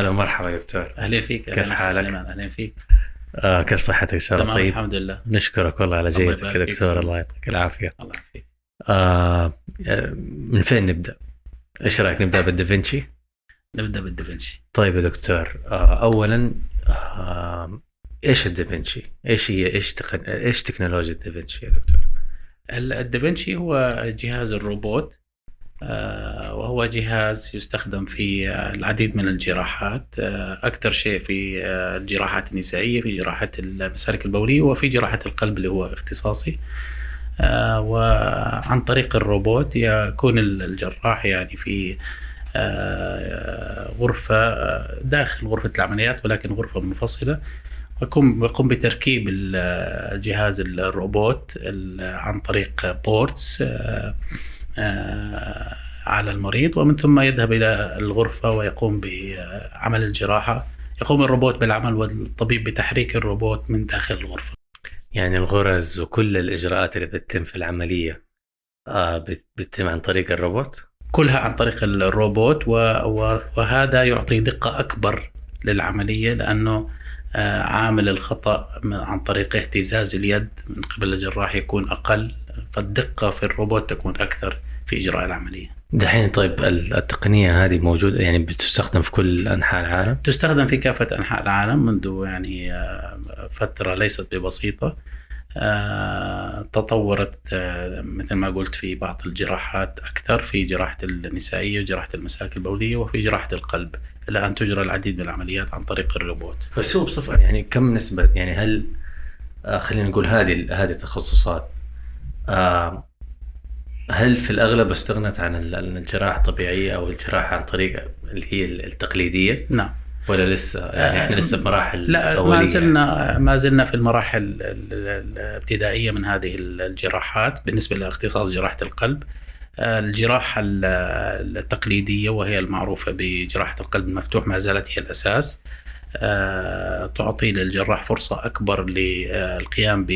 هلا مرحبا دكتور أهلا فيك كيف حالك؟ أهلا فيك آه كيف صحتك إن شاء الله طيب الحمد لله نشكرك والله على جيتك يا دكتور. الله يعطيك العافية الله يعافيك آه آه، من فين نبدأ؟ إيش رأيك نبدأ بالدافنشي؟ نبدأ بالدافنشي طيب يا دكتور آه اولا آه إيش الدافنشي؟ إيش هي إيش تقن... إيش تكنولوجيا الدافنشي يا دكتور؟ ال- الدافنشي هو جهاز الروبوت وهو جهاز يستخدم في آه، العديد من الجراحات. آه، أكثر شيء في آه، الجراحات النسائية في جراحة المسالك البولية وفي جراحة القلب اللي هو اختصاصي. آه، وعن طريق الروبوت يكون ال- الجراح يعني في آه، غرفة آه، داخل غرفة العمليات ولكن غرفة منفصلة. ويقوم يقوم بتركيب ال- الجهاز الروبوت ال- عن طريق بورتس آه، آه، على المريض ومن ثم يذهب إلى الغرفة ويقوم بعمل الجراحة. يقوم الروبوت بالعمل والطبيب بتحريك الروبوت من داخل الغرفة. يعني الغرز وكل الإجراءات اللي بتتم في العملية آه بت- بتتم عن طريق الروبوت؟ كلها عن طريق الروبوت وهذا يعطي دقة أكبر للعملية لأنه آه، عامل الخطأ عن طريق اهتزاز اليد من قبل الجراح يكون أقل فالدقة في الروبوت تكون أكثر. في إجراء العملية. دحين طيب ال- التقنية هذه موجودة يعني بتستخدم في كل أنحاء العالم؟ تستخدم في كافة أنحاء العالم منذ يعني آه، فترة ليست ببسيطة. آه، تطورت آه، مثل ما قلت في بعض الجراحات أكثر في جراحة النسائية وجراحة المسالك البولية وفي جراحة القلب. الآن تجرى العديد من العمليات عن طريق الروبوت. بس هو بصفة يعني كم نسبة؟ يعني هل خلينا نقول هذه هذه التخصصات آه هل في الأغلب استغنت عن ال- الجراحة الطبيعية أو الجراحة عن طريق اللي هي التقليدية؟ نعم. ولا لسه؟ يعني إحنا لسه في مراحل لا أولية. ما زلنا ما زلنا في المراحل ال- ال- الابتدائية من هذه الجراحات بالنسبة لاختصاص جراحة القلب. آه، الجراحة ال- التقليدية وهي المعروفة بجراحة القلب المفتوح ما زالت هي الأساس. آه، تعطي للجراح فرصة أكبر للقيام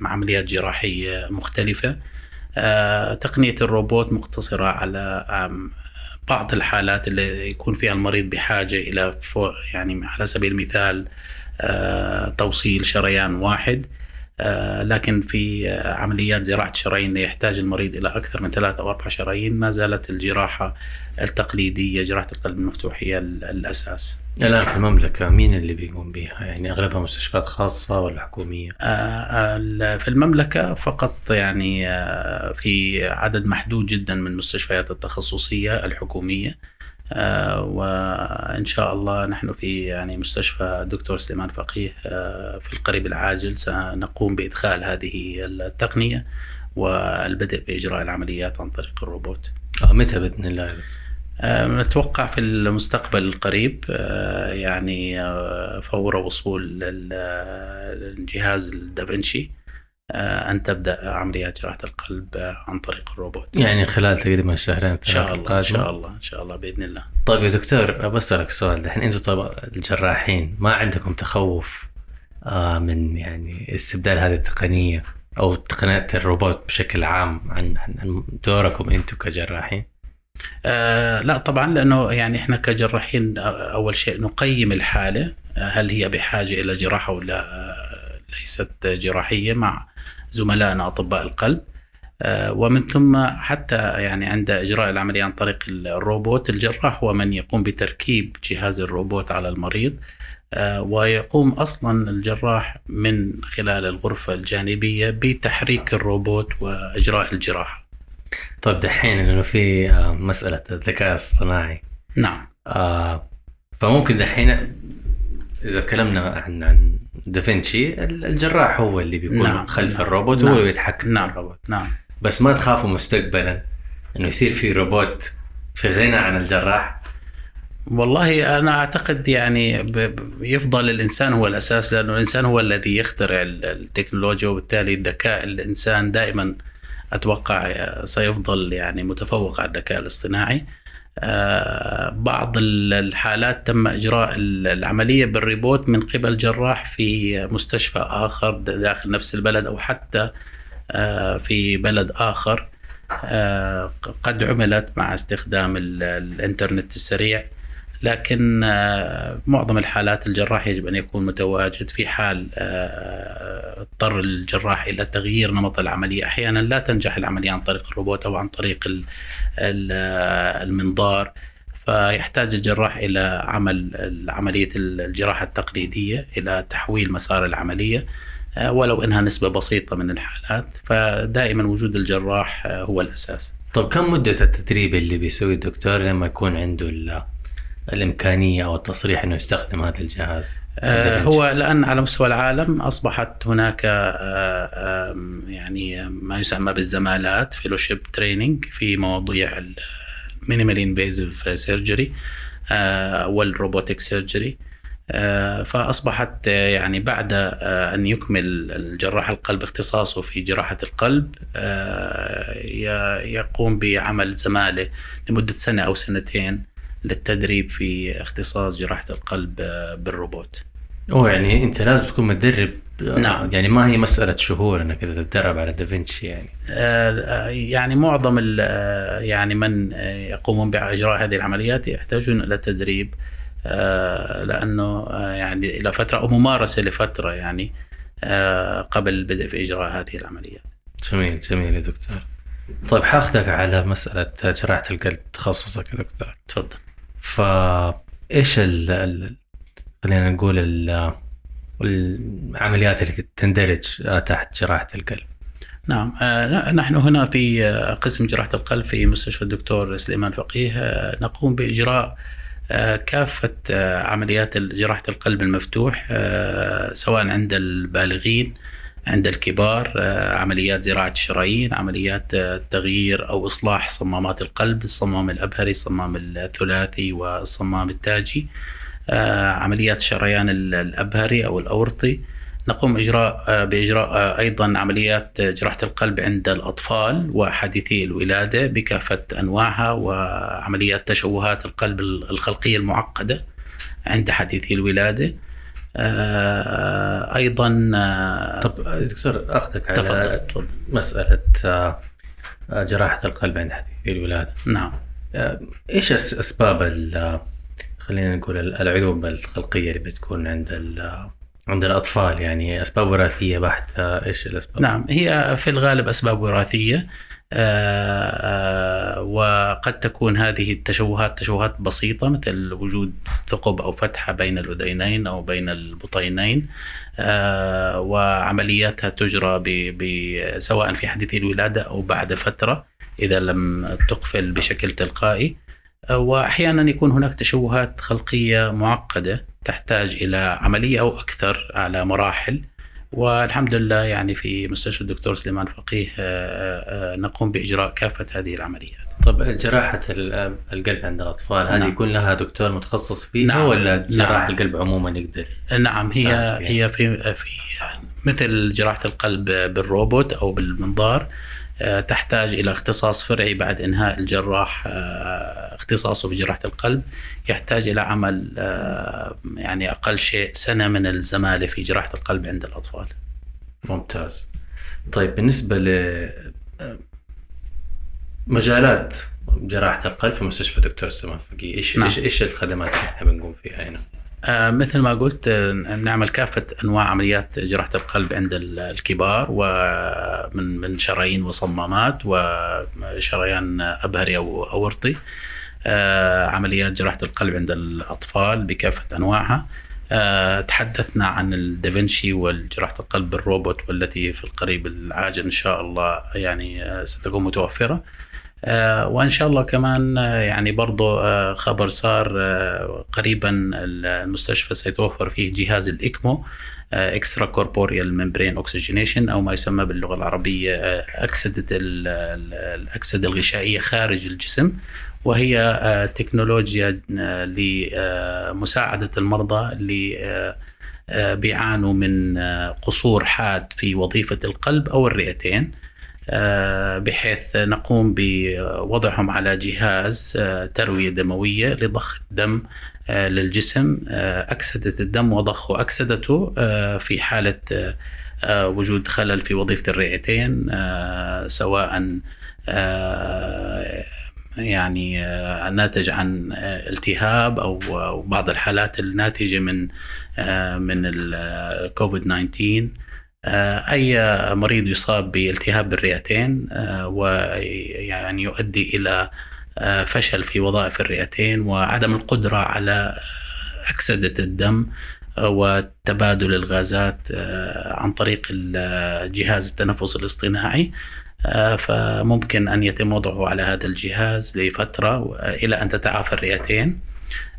بعمليات جراحية مختلفة. آه، تقنية الروبوت مقتصرة على بعض الحالات اللي يكون فيها المريض بحاجة إلى يعني على سبيل المثال آه، توصيل شريان واحد. لكن في آه، عمليات زراعة الشرايين يحتاج المريض إلى أكثر من ثلاثة أو أربع شرايين ما زالت الجراحة التقليدية جراحة القلب المفتوح هي ال- الأساس. الآن في المملكة مين اللي بيقوم بها؟ يعني أغلبها مستشفيات خاصة ولا حكومية؟ آه، في المملكة فقط يعني آه، في عدد محدود جدا من المستشفيات التخصصية الحكومية. آه، وإن شاء الله نحن في يعني مستشفى الدكتور سليمان فقيه آه، في القريب العاجل سنقوم بإدخال هذه التقنية والبدء بإجراء العمليات عن طريق الروبوت. آه متى بإذن الله؟ نتوقع في المستقبل القريب يعني فور وصول ال- الجهاز الدافنشي. آه، أن تبدأ عمليات جراحة القلب آه، عن طريق الروبوت يعني خلال تقريبا شهرين إن شاء الله إن شاء. الله إن شاء الله بإذن الله طيب يا دكتور بسألك سؤال الحين أنتم طبعا الجراحين ما عندكم تخوف آه من يعني استبدال هذه التقنية أو تقنيات الروبوت بشكل عام عن عن دوركم أنتم كجراحين؟ آه لا طبعا لأنه يعني إحنا كجراحين أول شيء نقيم الحالة هل هي بحاجة إلى جراحة ولا ليست جراحية مع زملائنا أطباء القلب. آه، ومن ثم حتى يعني عند إجراء العملية عن طريق الروبوت الجراح هو من يقوم بتركيب جهاز الروبوت على المريض. آه، ويقوم أصلا الجراح من خلال الغرفة الجانبية بتحريك الروبوت وإجراء الجراحة. طيب دحين انه في آه مسألة الذكاء الاصطناعي. نعم. آه فممكن دحين إذا تكلمنا عن عن دافنشي الجراح هو اللي بيكون نعم، خلف نعم، الروبوت نعم، هو اللي بيتحكم نعم. بالروبوت. نعم. بس ما تخافوا مستقبلا إنه يصير في روبوت في غنى عن الجراح؟ والله أنا أعتقد يعني يفضل الإنسان هو الأساس لأنه الإنسان هو الذي يخترع ال- التكنولوجيا وبالتالي الذكاء الإنسان دائما أتوقع سيفضل يعني متفوق على الذكاء الاصطناعي. آه، بعض ال- الحالات تم إجراء ال- العملية بالريبوت من قبل جراح في مستشفى آخر داخل نفس البلد أو حتى آه، في بلد آخر آه، قد عملت مع استخدام ال- الإنترنت السريع لكن معظم الحالات الجراح يجب أن يكون متواجد في حال اضطر الجراح إلى تغيير نمط العملية أحيانا لا تنجح العملية عن طريق الروبوت أو عن طريق المنظار فيحتاج الجراح إلى عمل عملية الجراحة التقليدية إلى تحويل مسار العملية آه، ولو إنها نسبة بسيطة من الحالات فدائما وجود الجراح آه، هو الأساس. طب كم مدة التدريب اللي بيسوي الدكتور لما يكون عنده الإمكانية أو التصريح إنه يستخدم هذا الجهاز؟ آه هو الآن على مستوى العالم أصبحت هناك آه يعني ما يسمى بالزمالات fellowship training في مواضيع minimal invasive surgery وال robotic surgery فأصبحت آه، يعني بعد أن يكمل الجراح القلب اختصاصه في جراحة القلب يقوم بعمل زمالة لمدة سنة أو سنتين. للتدريب في اختصاص جراحة القلب بالروبوت. أوه يعني أنت لازم تكون متدرب نعم يعني ما هي مسألة شهور إنك تتدرب على دافنشي يعني يعني معظم يعني من يقومون بإجراء هذه العمليات يحتاجون إلى تدريب آه، لأنه آه، يعني إلى فترة أو ممارسة لفترة يعني آه، قبل البدء في إجراء هذه العمليات. جميل جميل يا دكتور. طيب حاخذك على مسألة جراحة القلب تخصصك يا دكتور. تفضل. فايش ال خلينا نقول ال العمليات اللي تندرج تحت جراحة القلب. نعم نحن هنا في قسم جراحة القلب في مستشفى الدكتور سليمان فقيه نقوم بإجراء آه، كافة آه، عمليات جراحة القلب المفتوح آه، سواء عند البالغين عند الكبار عمليات زراعة الشرايين عمليات تغيير أو إصلاح صمامات القلب الصمام الأبهري الصمام الثلاثي والصمام التاجي. عمليات شريان الأبهري أو الأورطي. نقوم إجراء آه، بإجراء آه، أيضا عمليات جراحة القلب عند الأطفال وحديثي الولادة بكافة أنواعها وعمليات تشوهات القلب الخلقية المعقدة عند حديثي الولادة. آه، أيضا طب دكتور أخذك على تفضل. مسألة جراحة القلب عند حديثي الولادة نعم إيش أسباب خلينا نقول العيوب الخلقية اللي بتكون عند عند الأطفال يعني أسباب وراثية بحتة إيش الأسباب؟ نعم هي في الغالب آه، آه، وقد تكون هذه التشوهات تشوهات بسيطة مثل وجود ثقب أو فتحة بين الأذينين أو بين البطينين آه، وعملياتها تجرى سواء في حديث الولادة أو بعد فترة إذا لم تقفل بشكل تلقائي. واحيانا يكون هناك تشوهات خلقية معقدة تحتاج إلى عملية أو أكثر على مراحل. والحمد لله يعني في مستشفى الدكتور سليمان فقيه آه، آه، آه، نقوم بإجراء كافة هذه العمليات. طب جراحة القلب عند الأطفال هذه نعم. يكون لها دكتور متخصص فيها نعم. ولا جراح نعم. القلب عموما يقدر؟ نعم هي هي في في مثل جراحة القلب بالروبوت أو بالمنظار تحتاج إلى اختصاص فرعي بعد إنهاء الجراح آه، اختصاصه في جراحة القلب يحتاج إلى عمل آه، يعني أقل شيء سنة من الزمالة في جراحة القلب عند الأطفال. ممتاز. طيب بالنسبة ل مجالات جراحة القلب في مستشفى دكتور سلمان فقيه إيش نعم. إيش إيش الخدمات اللي إحنا بنقوم فيها هنا؟ آه مثل ما قلت آه نعمل كافة أنواع عمليات جراحة القلب عند الكبار ومن من شرايين وصمامات وشريان أبهري أو أورطي آه عمليات جراحة القلب عند الأطفال بكافة أنواعها. تحدثنا عن الدافنشي والجراحة القلب بالروبوت والتي في القريب العاجل إن شاء الله يعني ستكون متوفرة. وإن شاء الله كمان آه، يعني برضو آه، خبر صار قريبا المستشفى سيتوفر فيه جهاز ال ECMO extracorporeal membrane oxygenation أو ما يسمى باللغة العربية أكسدة الأكسدة الغشائية خارج الجسم وهي تكنولوجيا لمساعده المرضى اللي بيعانوا من قصور حاد في وظيفة القلب أو الرئتين. آه، بحيث نقوم بوضعهم على جهاز آه، تروية دموية لضخ الدم آه، للجسم أكسدة الدم وضخ أكسدته في حالة وجود خلل في وظيفة الرئتين سواء يعني ناتج عن التهاب أو بعض الحالات الناتجة من من الكوفيد 19 أي مريض يصاب بالتهاب بالرئتين ويعني يؤدي إلى فشل في وظائف الرئتين وعدم القدرة على أكسدة الدم وتبادل الغازات عن طريق جهاز التنفس الاصطناعي. آه، فممكن أن يتم وضعه على هذا الجهاز لفترة إلى أن تتعافى الرئتين.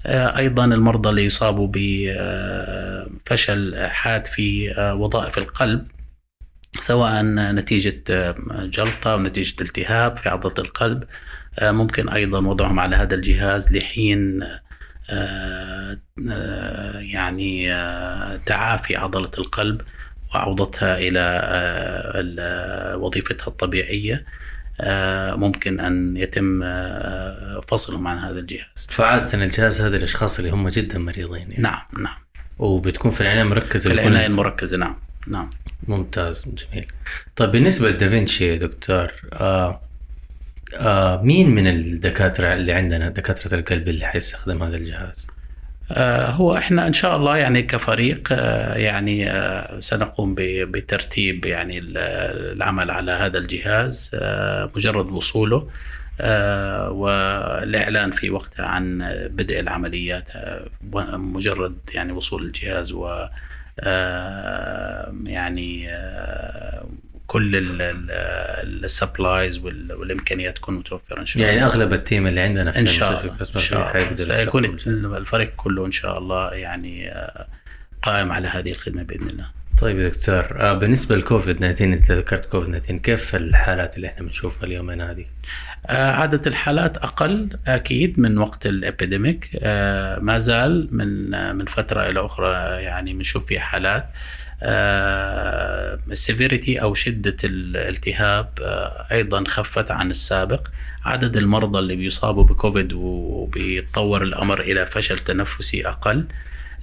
آه، أيضا المرضى اللي يصابوا بفشل حاد في آه، وظائف القلب سواء نتيجة جلطة أو نتيجة التهاب في عضلة القلب. ممكن أيضا وضعهم على هذا الجهاز لحين يعني تعافي عضلة القلب وعودتها آه، وظيفتها الطبيعية. آه، ممكن أن يتم آه، فصلهم عن هذا الجهاز. فعادة الجهاز هذا الأشخاص اللي هم جدا مريضين يعني. نعم نعم. وبتكون في العنايه المركزه في العنايه المركزه نعم نعم. ممتاز جميل. طيب بالنسبة لدافنشي يا دكتور آه آه مين من الدكاترة اللي عندنا دكاترة القلب اللي حيستخدم هذا الجهاز؟ آه، هو إحنا إن شاء الله يعني كفريق آه، يعني آه، سنقوم بترتيب يعني العمل على هذا الجهاز مجرد وصوله والإعلان في وقتها عن بدء العمليات مجرد يعني وصول الجهاز و يعني كل ال supplies والإمكانيات تكون متوفرة إن شاء الله. يعني أغلب ال team اللي عندنا في إن شاء الله إن شاء الله. سيكون الفريق كله إن شاء الله يعني آه، قائم على هذه الخدمة بإذن الله. طيب يا دكتور آه، بالنسبة للكوفيد 19 أنت ذكرت كوفيد 19 كيف الحالات اللي إحنا بنشوفها اليومين هذه؟ آه، عدد الحالات أقل أكيد من وقت ال epidemic ما زال من من فترة إلى أخرى يعني بنشوف في حالات. ال severity آه، أو شدة الالتهاب آه، أيضا خفت عن السابق. عدد المرضى اللي بيصابوا بكوفيد وبيتطور الأمر إلى فشل تنفسي أقل.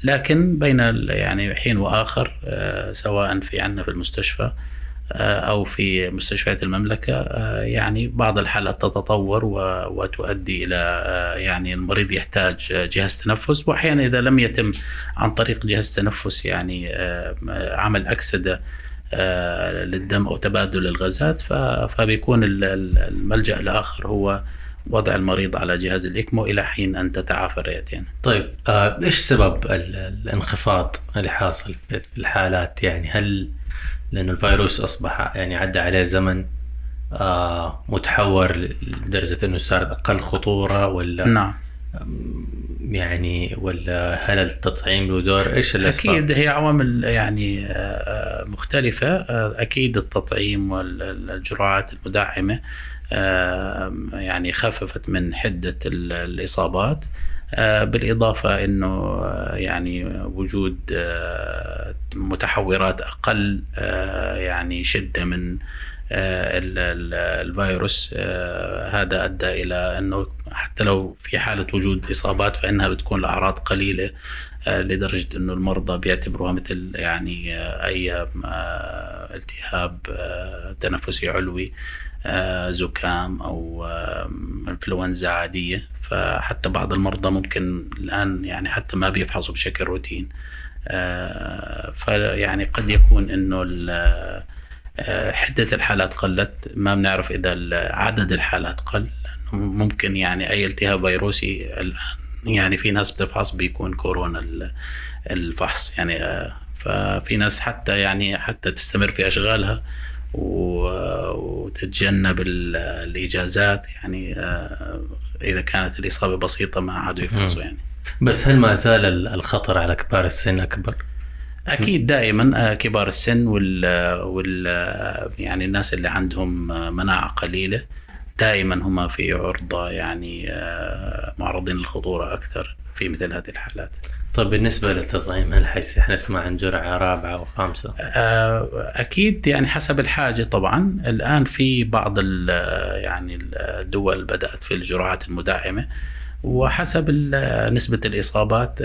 لكن بين يعني حين وآخر آه، سواء في عندنا في المستشفى أو في مستشفيات المملكة آه، يعني بعض الحالات تتطور وتؤدي إلى آه، يعني المريض يحتاج جهاز تنفس وأحيانا إذا لم يتم عن طريق جهاز تنفس يعني عمل أكسدة للدم أو تبادل الغازات فبيكون الملجأ الآخر هو وضع المريض على جهاز الإكمو إلى حين أن تتعافى الرئتين. طيب إيش سبب الانخفاض اللي حاصل في الحالات يعني هل لأنه الفيروس أصبح يعني عدى عليه زمن آه متحور لدرجة إنه صار أقل خطورة ولا نعم. يعني ولا هل التطعيم له دور؟ إيش الأسباب؟ أكيد هي عوامل يعني آه، آه، مختلفة. آه، أكيد التطعيم والجرعات المدعمة يعني خففت من حدة الإصابات. بالإضافة أنه آه، يعني وجود آه، متحورات أقل يعني شدة من الفيروس هذا أدى إلى أنه حتى لو في حالة وجود إصابات فإنها بتكون الأعراض قليلة لدرجة أنه المرضى بيعتبروها مثل يعني أي التهاب تنفسي علوي زكام أو إنفلونزا عادية. فحتى بعض المرضى ممكن الآن يعني حتى ما بيفحصوا بشكل روتين. آه، فيعني قد يكون إنه آه، حدة الحالات قلت. ما بنعرف إذا عدد الحالات قل. ممكن يعني أي التهاب فيروسي الآن يعني في ناس بتفحص بيكون كورونا الفحص. يعني آه، ففي ناس حتى يعني حتى تستمر في أشغالها. وتتجنب الإجازات يعني إذا كانت الإصابة بسيطة ما عادوا يفحصوا يعني بس هل ما زال الخطر على كبار السن أكبر؟ أكيد دائما آه، كبار السن وال, وال يعني الناس اللي عندهم آه، مناعة قليلة دائما هم في عرضة يعني آه، معرضين للخطورة أكثر في مثل هذه الحالات. طيب بالنسبة للتطعيم هل حنسمع عن جرعة رابعة وخامسة؟ أكيد يعني حسب الحاجة طبعا الآن في بعض يعني الدول بدأت في الجرعات المدعمة وحسب نسبة الإصابات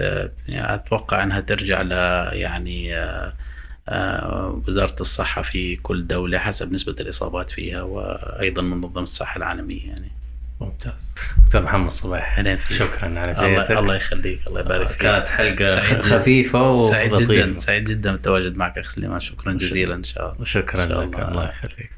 يعني أتوقع أنها ترجع ل يعني وزارة الصحة في كل دولة حسب نسبة الإصابات فيها وأيضا منظمة الصحة العالمية يعني ممتاز. دكتور محمد صباح أهلا فيك. شكرا. على الله, جيتك الله يخليك الله يبارك فيك. كانت حلقة سعيد. خفيفة سعيد ولطيفة. جدا سعيد جدا. بالتواجد معك اخ سليمان. شكرا جزيلا إن شاء الله. شكرا لك. الله يخليك.